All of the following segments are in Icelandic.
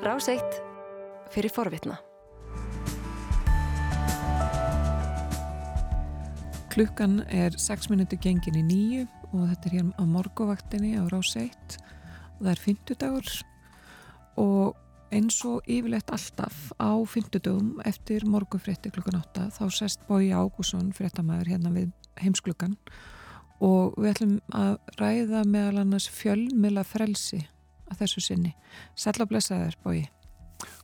Ráseitt fyrir forvitna. Klukkan er 6 minúti gengin í nýju og þetta er hér á morguvaktinni á Ráseitt og það er fymtudagur og eins og yfirleitt alltaf á fymtudagum eftir morgufrétti klukkan 8 þá sest Bói Ágússon fréttamaður hérna við heimsklukkan. Og við ætlum að ræða meðal annars fjölmila frelsi að þessu sinni. Sæl og blessaður Bói.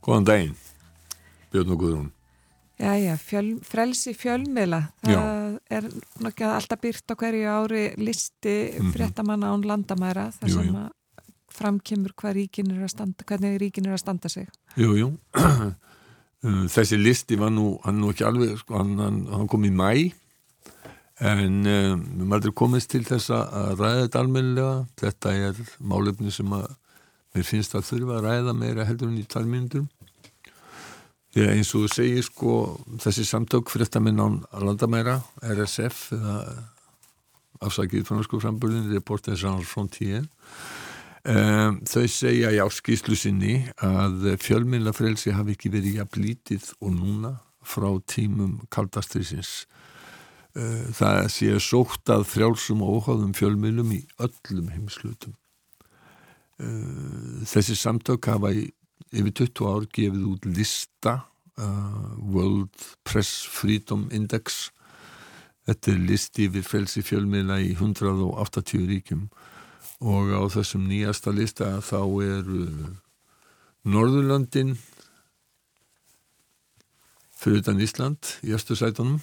Góðan daginn, Björn og Guðrún. Jæja, fjöl, frelsi fjölmiðla, það Já. er nokkið alltaf byrt á hverju ári listi mhm. fréttamanna án landamæra þar jú, sem jú. framkymur hvað ríkin er að standa, hvernig ríkin er að standa sig. Jú, jú. Þessi listi var nú, hann nú ekki alveg, sko, hann, hann, hann kom í mæ en um, við um, erum komist til þess að ræða þetta almennilega. Þetta er málefni sem að mér finnst að þurfa að ræða meira heldur en í talmyndurum Því að eins og þú segir sko þessi samtök fréttamenn án landamæra, RSF eða afsakið fransku frambörðin, Reporters Sans Frontier um, þau segja í áskýslu sinni að fjölminnlafrelsi hafi ekki verið jafnlítið og núna frá tímum kaldastriðsins uh, það sé sótt að frjálsum og óháðum fjölminnlum í öllum heimslutum þessi samtök hafa í yfir 20 ár gefið út lista uh, World Press Freedom Index. Þetta er listi yfir felsi fjölmiðla í 180 ríkjum. Og á þessum nýjasta lista þá er uh, Norðurlandin fyrir utan Ísland í östu sætunum.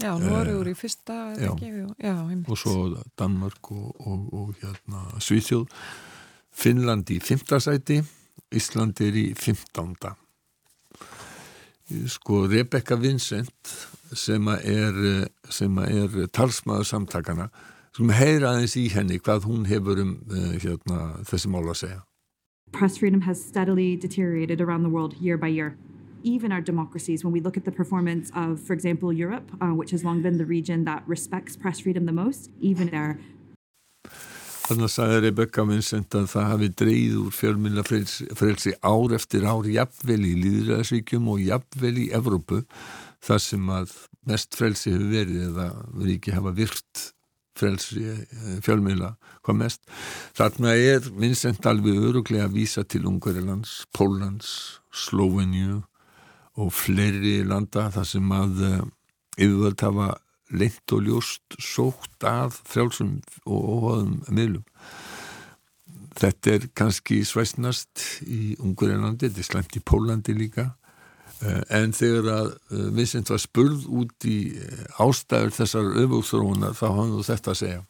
Já, Norður í fyrsta já, ekki, já, og svo Danmark og, og, og hérna, Svíþjóð Finnland í fymta sæti Ísland er í 15. Sko Rebecca Vincent sem er, sem er talsmaður samtakana sem heyra aðeins í henni hvað hún hefur um uh, hérna, þessi mál að segja. Press freedom has steadily deteriorated around the world year by year. Even our democracies, when we look at the performance of, for example, Europe, uh, which has long been the region that respects press freedom the most, even there Þannig að sagði Rebecca Vincent að það hafi dreyð úr fjölmjölafrelsi ár eftir ár jafnvel í Líðræðsvíkjum og jafnvel í Evrópu þar sem að mest frelsi hefur verið eða verið ekki hafa virt frelsi eh, fjölmjöla hvað mest. Þarna er Vincent alveg öruglega að vísa til Ungarilands, Pólans, Slovenju og fleiri landa þar sem að eh, yfirvöld hafa leint og ljóst sótt að frjálsum og óháðum miðlum. Þetta er kannski svæsnast í Ungurlandi, þetta er slemt í Pólandi líka eh, en þegar að eh, Vincent var spurð út í eh, ástæður þessar öfugþróunar þá hafði þetta að segja.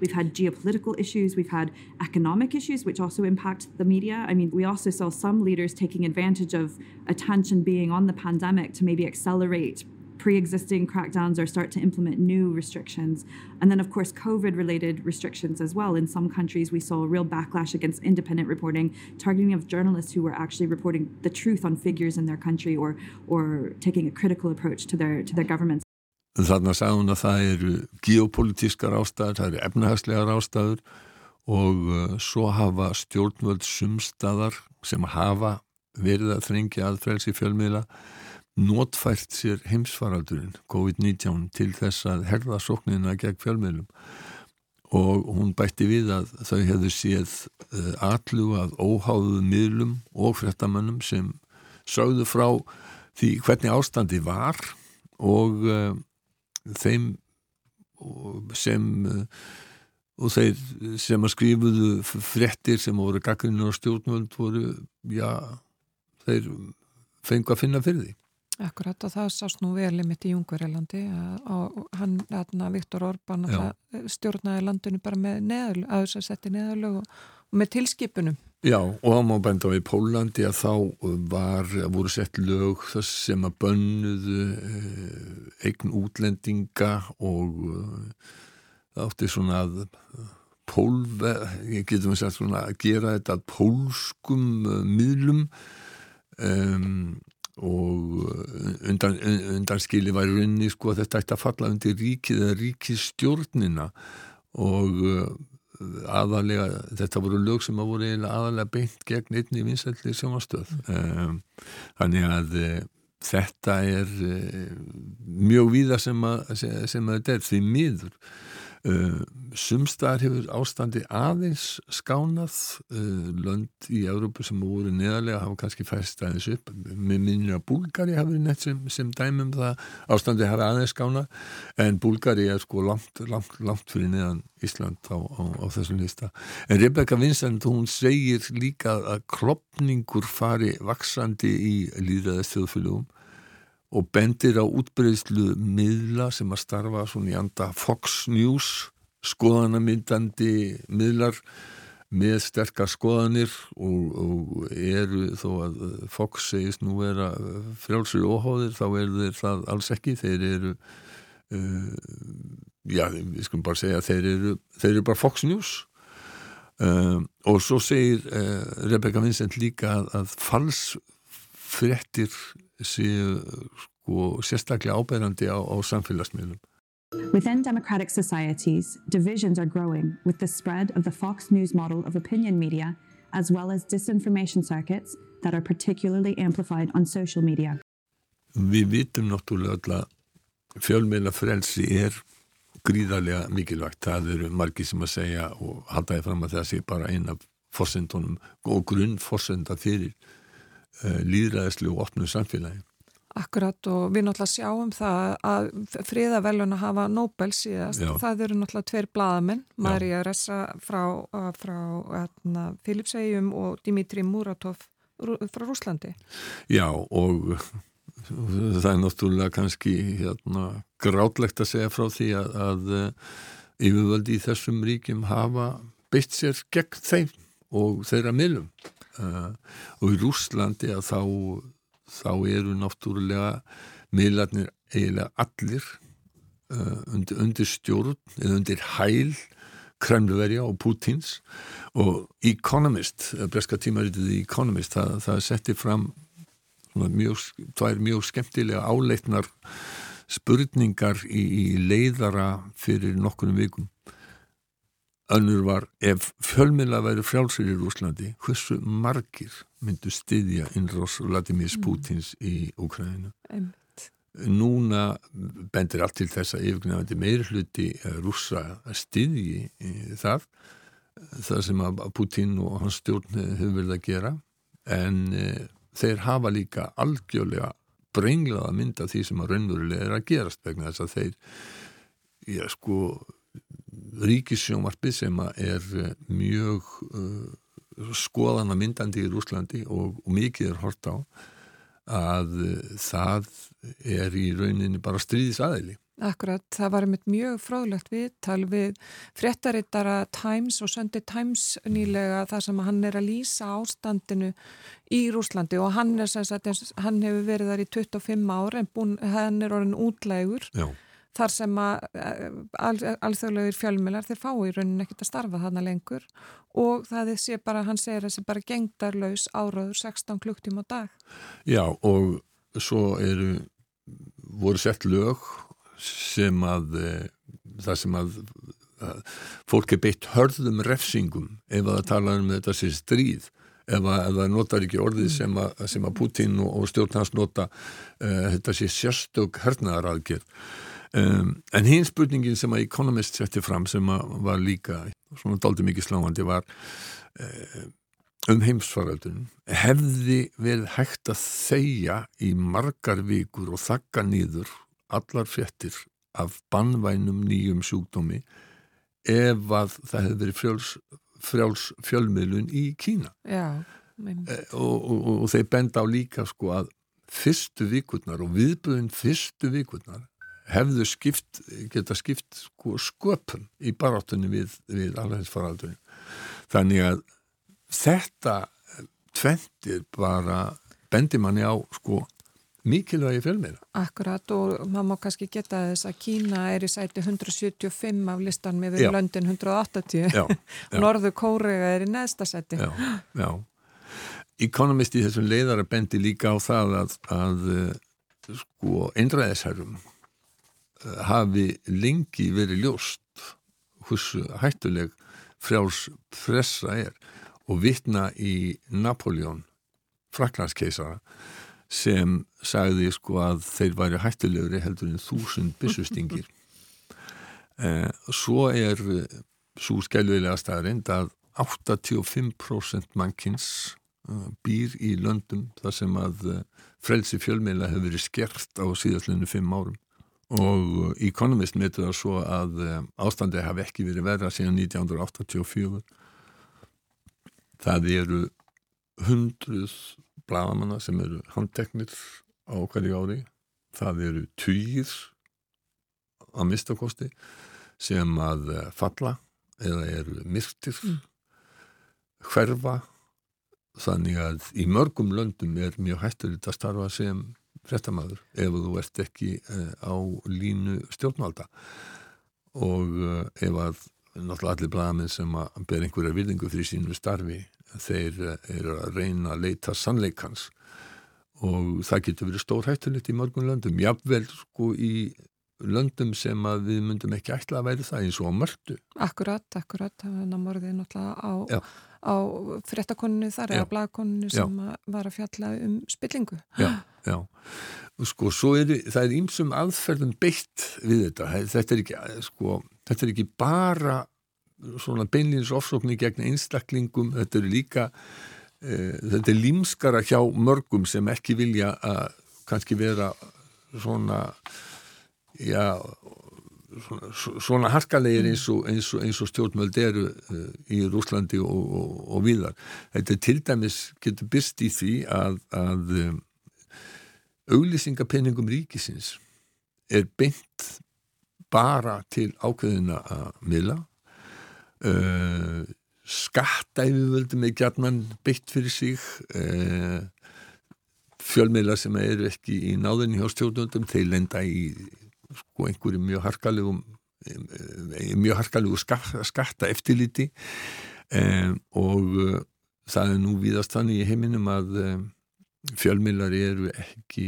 We've had geopolitical issues, we've had economic issues, which also impact the media. I mean, we also saw some leaders taking advantage of attention being on the pandemic to maybe accelerate pre-existing crackdowns or start to implement new restrictions. And then, of course, COVID-related restrictions as well. In some countries, we saw a real backlash against independent reporting, targeting of journalists who were actually reporting the truth on figures in their country or, or taking a critical approach to their, to their governments. Þannig að sagða hún að það eru geopolitískar ástæður, það eru efnahagslegar ástæður og uh, svo hafa stjórnvöld sumstaðar sem hafa verið að þringja aðfrelsi fjölmiðla notfært sér heimsfaraldurinn COVID-19 til þess að herða sóknina gegn fjölmiðlum. Og hún bætti við að þau hefðu séð uh, allu að óháðuðu miðlum og frettamönnum sem sögðu frá því hvernig ástandi var og uh, þeim sem uh, og þeir sem að skrifuðu frettir sem voru gaggrinur og stjórnvöld voru, já, þeir fengu að finna fyrir því Akkurat og það sást nú vel í mitt í Jungverðilandi og hann, hérna, Viktor Orbán stjórnaði landinu bara með neðal, að þess að setja neðalög og, og með tilskipunum. Já og það má benda á í Pólandi að þá var, voru sett lög þess sem að bönnuðu eh, eign útlendinga og eh, það átti svona að pólve, ég getum að segja svona að gera þetta að pólskum miðlum um, og uh, undan, undan skili var runni sko að þetta ætti að falla undir ríkið eða ríkistjórnina og uh, aðalega, þetta voru lög sem að voru aðalega beint gegn einni vinsætli sjónastöð um, þannig að uh, þetta er mjög víða sem að, sem að þetta er því miður Uh, sumstaðar hefur ástandi aðeins skánað. Uh, lönd í Európu sem voru neðarlega hafa kannski fæst aðeins upp. Með minnir að Búlgari hafi neitt sem, sem dæmum það. Ástandi hafa aðeins skánað en Búlgari er sko langt, langt, langt fyrir neðan Ísland á, á, á þessum lista. En Rebecca Vincent hún segir líka að klopningur fari vaksandi í líðaðist þjóðfylgum og bendir á útbreyðslu miðla sem að starfa svona í anda Fox News skoðanamyndandi miðlar með sterkar skoðanir og, og eru þó að Fox segist nú vera frjálsir óháðir þá eru þeir það alls ekki. Þeir eru uh, já, við skulum bara segja þeir eru, þeir eru bara Fox News. Um, og svo segir uh, Rebecca Vincent líka að, að falsfrettir séu sko sérstaklega áberandi á, á samfélagsmiðlum. Within democratic societies, divisions are growing with the spread of the Fox News model of opinion media as well as disinformation circuits that are particularly amplified on social media. Við vitum náttúrulega að fjölmeila frelsi er gríðarlega mikilvægt. Það eru margi sem að segja og haldaði fram að það sé bara eina fórsendunum og grunnfórsenda fyrir líðræðislu og opnu samfélagi. Akkurat og við náttúrulega sjáum það að fríðavelun að hafa Nobel síðast, Já. það eru náttúrulega tveir bladamenn, Marja Ressa frá, frá hérna, Filipsegjum og Dimitri Muratov frá Rúslandi. Já og það er náttúrulega kannski hérna, grátlegt að segja frá því að, að yfirvöldi í þessum ríkjum hafa beitt sér gegn þeim og þeirra miljum uh, og í Rúslandi að þá þá eru náttúrulega miðlarnir eiginlega allir uh, undir, undir stjórn eða undir hæl Kremluverja og Pútins og Economist, breska tímaritið Economist, það, það setti fram mjög, það er mjög skemmtilega áleitnar spurningar í, í leiðara fyrir nokkunum vikum Önnur var ef fjölmila væri frjálsir í Rúslandi, hversu margir myndu styðja innrós Vladimir. Putins mm. í Ukraínu? Núna bendir allt til þess að yfirgnafandi meir hluti rúsa styðji það, það sem að Putin og hans stjórn hefur verið að gera, en e, þeir hafa líka algjörlega brenglaða mynda því sem að raunverulega er að gerast vegna þess að þeir, já sko, ríkissjónvarpi sem er eh, mjög uh, skoðana myndandi í Rúslandi og, og mikið er hort á að uh, það er í rauninni bara stríðis aðeili. Akkurat, það var einmitt mjög fráðlegt viðtal við fréttarittara Times og Sunday Times nýlega þar sem hann er að lýsa ástandinu í Rúslandi og hann, er, sagt, hann hefur verið þar í 25 ára en búin, hann er orðin útlægur. Já þar sem að eh, alþjóðlegir fjölmjölar þeir fá í rauninni ekkert að starfa þarna lengur. Og það sé bara, hann segir að sé bara gengdarlaus áraður 16 klukktíma á dag. Já og svo eru voru sett lög sem að eh, það sem að, að fólk er beitt hörðum refsingum ef að það tala um þetta sé stríð. Ef það notar ekki orðið sem að, sem að Putin og, og stjórn hans nota uh, þetta sé sérstök hernaðar aðgerð Um, en hinn spurningin sem að Economist setti fram sem var líka svona daldi mikið sláandi var uh, um heimsfaraldunum hefði verið hægt að þeia í margar vikur og þakka nýður allar fjettir af bannvænum nýjum sjúkdómi ef að það hefði verið frjáls, frjáls fjölmiðlun í Kína? Já, uh, og, og, og, og þeir benda á líka sko að fyrstu vikurnar og viðbröðin fyrstu vikurnar hefðu skipt, geta skipt sko, sköpun í baráttunni við, við alveg þannig að þetta tventir bara bendir manni á sko mikilvægi fjölmiðla. Akkurat og maður má kannski geta þess að Kína er í sæti 175 af listan með við löndin 180 já, já. Norðu Kórea er í neðsta sæti. Já, já. Economist í þessum leiðara bendi líka á það að, að sko einræðisherrum hafi lengi verið ljóst hversu hættuleg frjáls pressa er og vitna í Napoleon fraklandskeisara sem sagði sko að þeir væri hættulegri heldur en þúsund byssustingir. Eh, svo er svo skælvilega staðarind að 85% mannkins uh, býr í löndum þar sem að frelsi fjölmeila hefur verið skert á síðastlunni fimm árum og uh, Economist metur það svo að ástandi hafi ekki verið verða síðan 1984 það eru hundruð bladamanna sem eru handteknir á hverju ári. Það eru týr að mistakosti sem að falla eða eru myrktir mm. hverfa. Þannig að í mörgum löndum er mjög hætturinn að starfa sem frettamæður ef þú ert ekki uh, á línu stjórnvalda. Og uh, ef að náttúrulega allir blæðaminn sem að ber einhverja virðingu fyrir sínu starfi þeir uh, eru að reyna að leita sannleikans. Og það getur verið stór hætturinn í mörgum löndum jáfnvel sko í löndum sem við myndum ekki ætla að væri það eins og á mörtu. Akkurat, akkurat, það var morðið náttúrulega á, á fréttakoninu þar eða blagkoninu sem að var að fjalla um spillingu. Já, já. Sko, er það er ímsum aðferðum beitt við þetta. Þetta er ekki, sko, þetta er ekki bara svona beinlýns ofsóknir gegn einstaklingum, þetta er líka, e, þetta er límskara hjá mörgum sem ekki vilja að kannski vera svona já, svona, svona harkalegir eins og, eins og, eins og stjórnvöld eru uh, í Rúslandi og, og viðar. Þetta til dæmis getur byrst í því að, að um, auglýsingapenningum ríkisins er beint bara til ákveðina að mila uh, skattæfivöldum er gætman beitt fyrir sig uh, fjölmiðla sem eru ekki í náðinni hjá stjórnvöldum þeir lenda í sko einhverju mjög harkalegum mjög harkalegu skatta eftirliti um, og það er nú viðast þannig í heiminum að um, fjölmiðlar eru ekki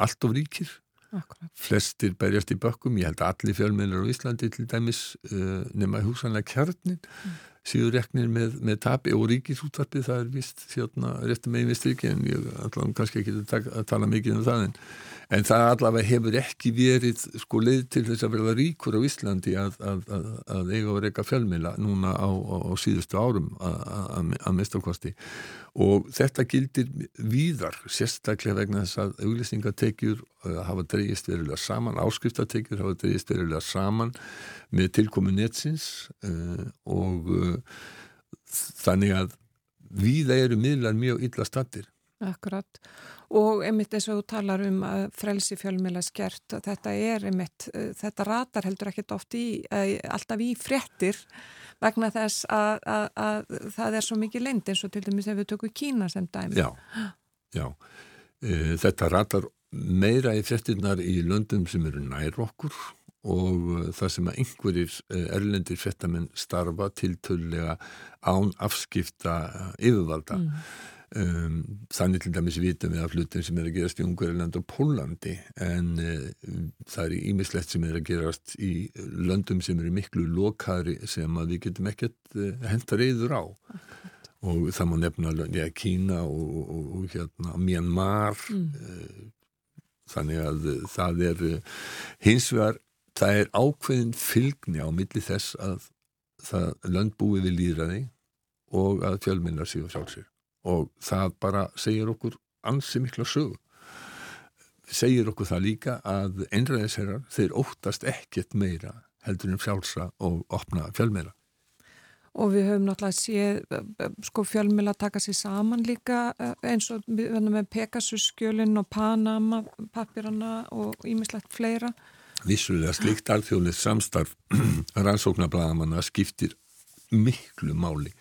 allt of ríkir. Akkurat. flestir berjast í bökkum. Ég held að allir fjölmiðlar á Íslandi til dæmis uh, nema húsanlega kjarnin mm síður reknir með, með tapi og ríkisútvarpið það er vist þjóðna réttum megin við strykki en ég allavega kannski ekki að tala mikið um það en, en það allavega hefur ekki verið sko leið til þess að verða ríkur á Íslandi að, að, að, að eiga og reyka fjölmila núna á, á, á síðustu árum að mistakosti og þetta gildir víðar sérstaklega vegna þess að auglýsingatekjur uh, hafa dreyist verulega saman áskriftatekjur hafa dreyist verulega saman með tilkomi netsins uh, og uh, þannig að víða eru miðlar mjög illa stattir Akkurat og einmitt eins og þú talar um að frelsi fjölmjöla skert þetta er einmitt, uh, þetta ratar heldur ekkert oft í, uh, alltaf í frettir vegna þess að, að, að það er svo mikið lind eins og til dæmis ef við tökum Kína sem dæmi. Já, já. E, þetta ratar meira í frettinnar í löndum sem eru nær okkur og það sem að einhverjir e, erlendir frettamenn starfa til tullega án afskipta yfirvalda. Mm. Um, þannig til dæmis vitum við að flutin sem er að gerast í Ungverðurland og Pólandi en uh, það er ímislegt sem er að gerast í löndum sem eru miklu lokari sem að við getum ekkert uh, henta reyður á okay. og það má nefna ja, Kína og, og, og hérna, Myanmar mm. uh, þannig að það er hins vegar það er ákveðin fylgni á milli þess að það lönd búið við líðræði og að fjölminnar séu sjálfsög og það bara segir okkur ansi mikla sög segir okkur það líka að einræðisherrar þeir óttast ekkert meira heldur en fjálsa og opna fjölmeira og við höfum náttúrulega séð sko fjölmeila taka sér saman líka eins og við verðum með Pegasus skjölinn og Panama papirana og ímislegt fleira Vissulega slikt alþjóðlega samstarf rannsóknarblæðamanna skiptir miklu máli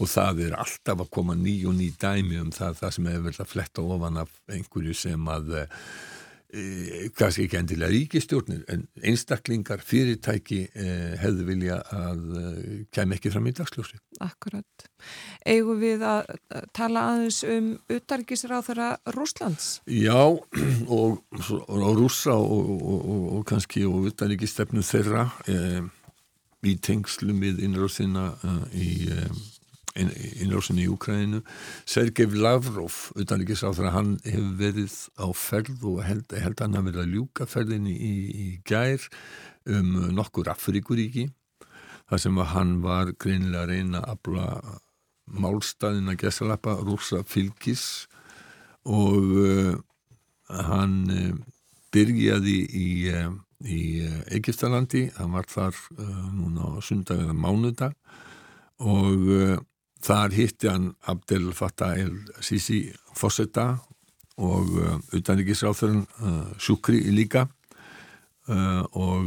og það er alltaf að koma ný og ný dæmi um það, það sem hefur verið að fletta ofan af einhverju sem að e, kannski ekki endilega ríkistjórnir en einstaklingar, fyrirtæki e, hefðu vilja að e, kem ekki fram í dagsljósi. Akkurat. Egu við að tala aðeins um utargisráþara Rúslands? Já og, og rúsa og, og, og kannski og utargistefnu þeirra í tengslum við innráðsina uh, í innráðsina í Úkræninu Sergei Lavrov, utanrikiðsáþur hann hefur verið á ferð og held, held hann að verið að ljúka ferðinni í, í gær um nokkur Afrikuríki þar sem hann var greinilega að reyna að abla málstæðin að gesalappa rúsa fylgis og uh, hann uh, byrjaði í, uh, í Egiptalandi, hann var þar núna á sundag eða mánudag og þar hitti hann Abdel Fattah el-Sisi Fossetta og utanrikiðsráþurinn Sjúkri líka. Og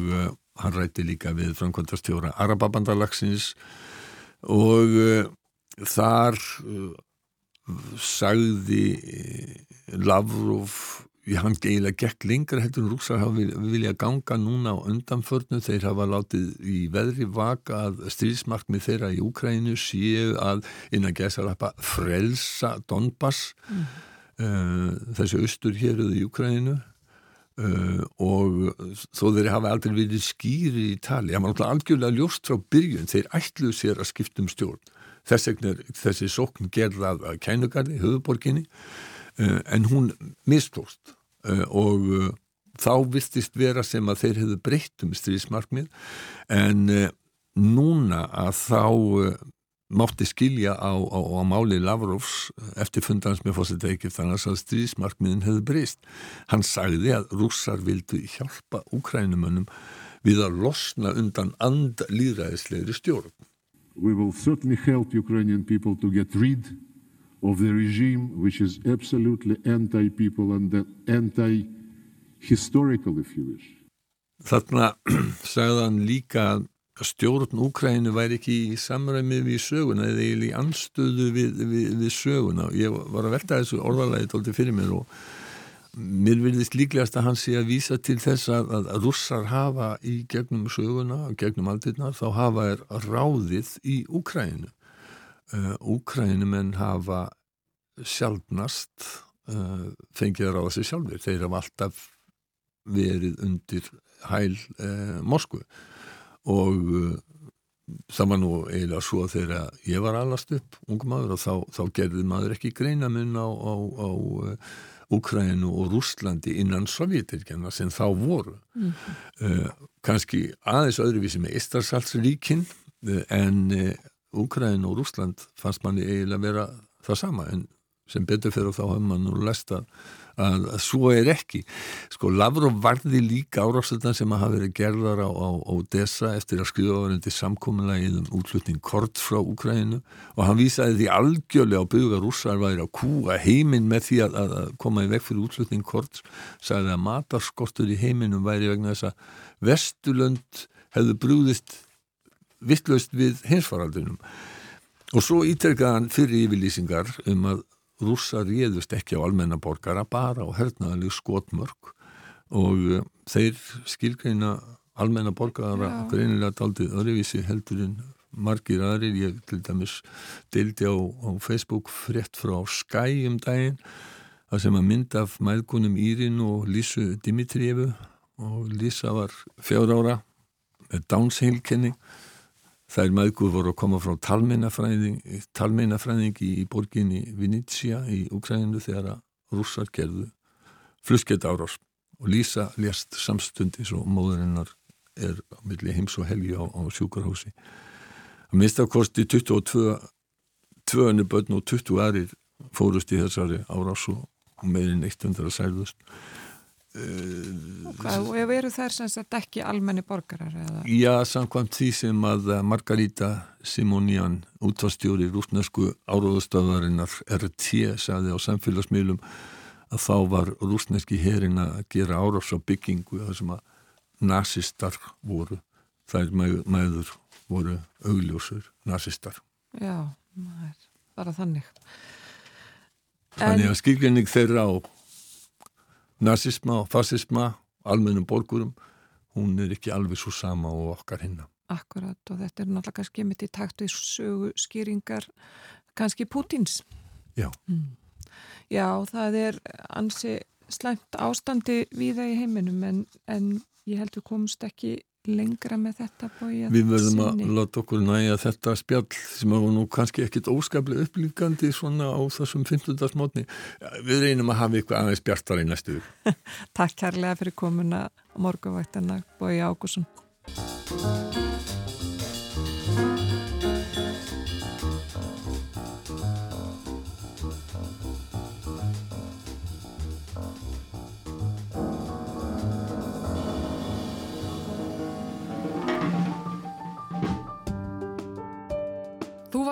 hann rætti líka við framkvæmdarstjóra Arababandalagsins. Og þar uh, sagði uh, Lavrov hann eiginlega gekk lengra heldur en rúksar hafa viljað ganga núna á undanförnu þeir hafa látið í veðri vaka að stríðsmarkmið þeirra í Úkrænu séu að innan gæsarappa frelsa Donbass mm. uh, þessi austur héruð í Úkrænu uh, og þó þeir hafa aldrei verið skýri í tali það var náttúrulega algjörlega ljóst frá byrjun þeir ætluð sér að skiptum stjórn þess vegna þessi sókn gerða að kænugarði, höfuborginni en hún mistóst uh, og uh, þá vistist vera sem að þeir hefðu breytt um stríðsmarkmið. En núna að þá mátti skilja á, á, á máli Lavrovs eftir fundarins með fósita Egip þannig að stríðsmarkmiðin hefði breyst. Hann sagði að rússar vildu hjálpa úkrænumönnum við að losna undan andlýðræðislegri stjórn. We will certainly help Ukrainian people to get rid of the regime which is absolutely anti-people and anti-historical if you wish. Þarna sagðan líka að stjórn Úkrænu væri ekki í samræmi við söguna eða í anstöðu við, við, við söguna. Ég var að velta þessu orðalagi tólti fyrir mér og Mér vilðist líklegast að hann sé að vísa til þess að, að russar hafa í gegnum söguna, gegnum aldirnar, þá hafa er ráðið í Úkræninu. Uh, Úkrænumenn hafa sjálfnast uh, fengið að ráða sig sjálfur. Þeir hafa alltaf verið undir hæl uh, Moskvu og uh, það var nú eiginlega svo þegar ég var allast upp, ungum maður, og þá, þá gerði maður ekki greina mun á, á, á uh, Úkrænu og Rústlandi innan Sovjetirkjana sem þá voru mm -hmm. uh, kannski aðeins öðruvísi með Ístarsalsríkin uh, en Úkrænu og Rústland fannst manni eiginlega vera það sama en sem betur fyrir þá hafði mann nú lesta að, að svo er ekki. Sko Lavrov varði líka árástöðan sem að hafa verið gerðar á, á Odessa eftir að skrifa varandi samkominlegið um útlutning kort frá Ukraínu og hann vísaði því algjörlega á byggja rússar væri að kúa heiminn með því að, að koma í veg fyrir útlutning kort sagði að matarskortur í heiminum væri vegna þess að Vesturlönd hefðu brúðist vittlaust við hinsfaraldunum og svo ítrekkaði hann fyrir yfirlýsingar um að rússar réðust ekki á almennaborgara bara á hernaðaleg skotmörk. Og uh, þeir skilgreina almennaborgara greinilega taldið öðruvísi heldurinn margir aðrir, ég til dæmis deildi á, á Facebook frétt frá Sky um daginn það sem að mynda af mælgunum Írin og Lísu Dimitrijevu. Og Lísa var fjár ára með dánsheilkenning Þær maðgur voru að koma frá talmeinafræðing í borginni Vinitsja í Ukraínu þegar að rússar gerðu fluskett árás og Lísa lést samstundis og móðurinnar er á milli heims og helgi á, á sjúkarhósi. Að minnstakosti 22 tvönu börn og 20 aðrir fórust í þessari árás og meirinn 100 særðust. Okay, og eru þær sem sagt ekki almenni borgarar? Eða? Já, samkvæmt því sem að Margarita Simonian, útvastjóri rúsnesku áróðustöðarinnar RT, saði á samfélagsmiðlum að þá var rúsneski herin að gera árás á byggingu þar sem að nazistar voru þær mæður voru augljósur nazistar Já, bara þannig Þannig að skilgrinning þeirra á nazisma og fasisma, almennum borgurum, hún er ekki alveg svo sama og okkar hinna. Akkurat og þetta er náttúrulega kannski mitt í takt við skýringar kannski Pútins. Já. Mm. Já, það er ansi slæmt ástandi við það í heiminum en, en ég held við komumst ekki lengra með þetta bói Við verðum að láta okkur næja þetta spjall sem var nú kannski ekkit óskaplega upplýfgandi svona á þessum 15. mótni. Við reynum að hafa eitthvað aðeins bjartar í næstu. Takk kærlega fyrir komuna morgunvættina bói Ágússon.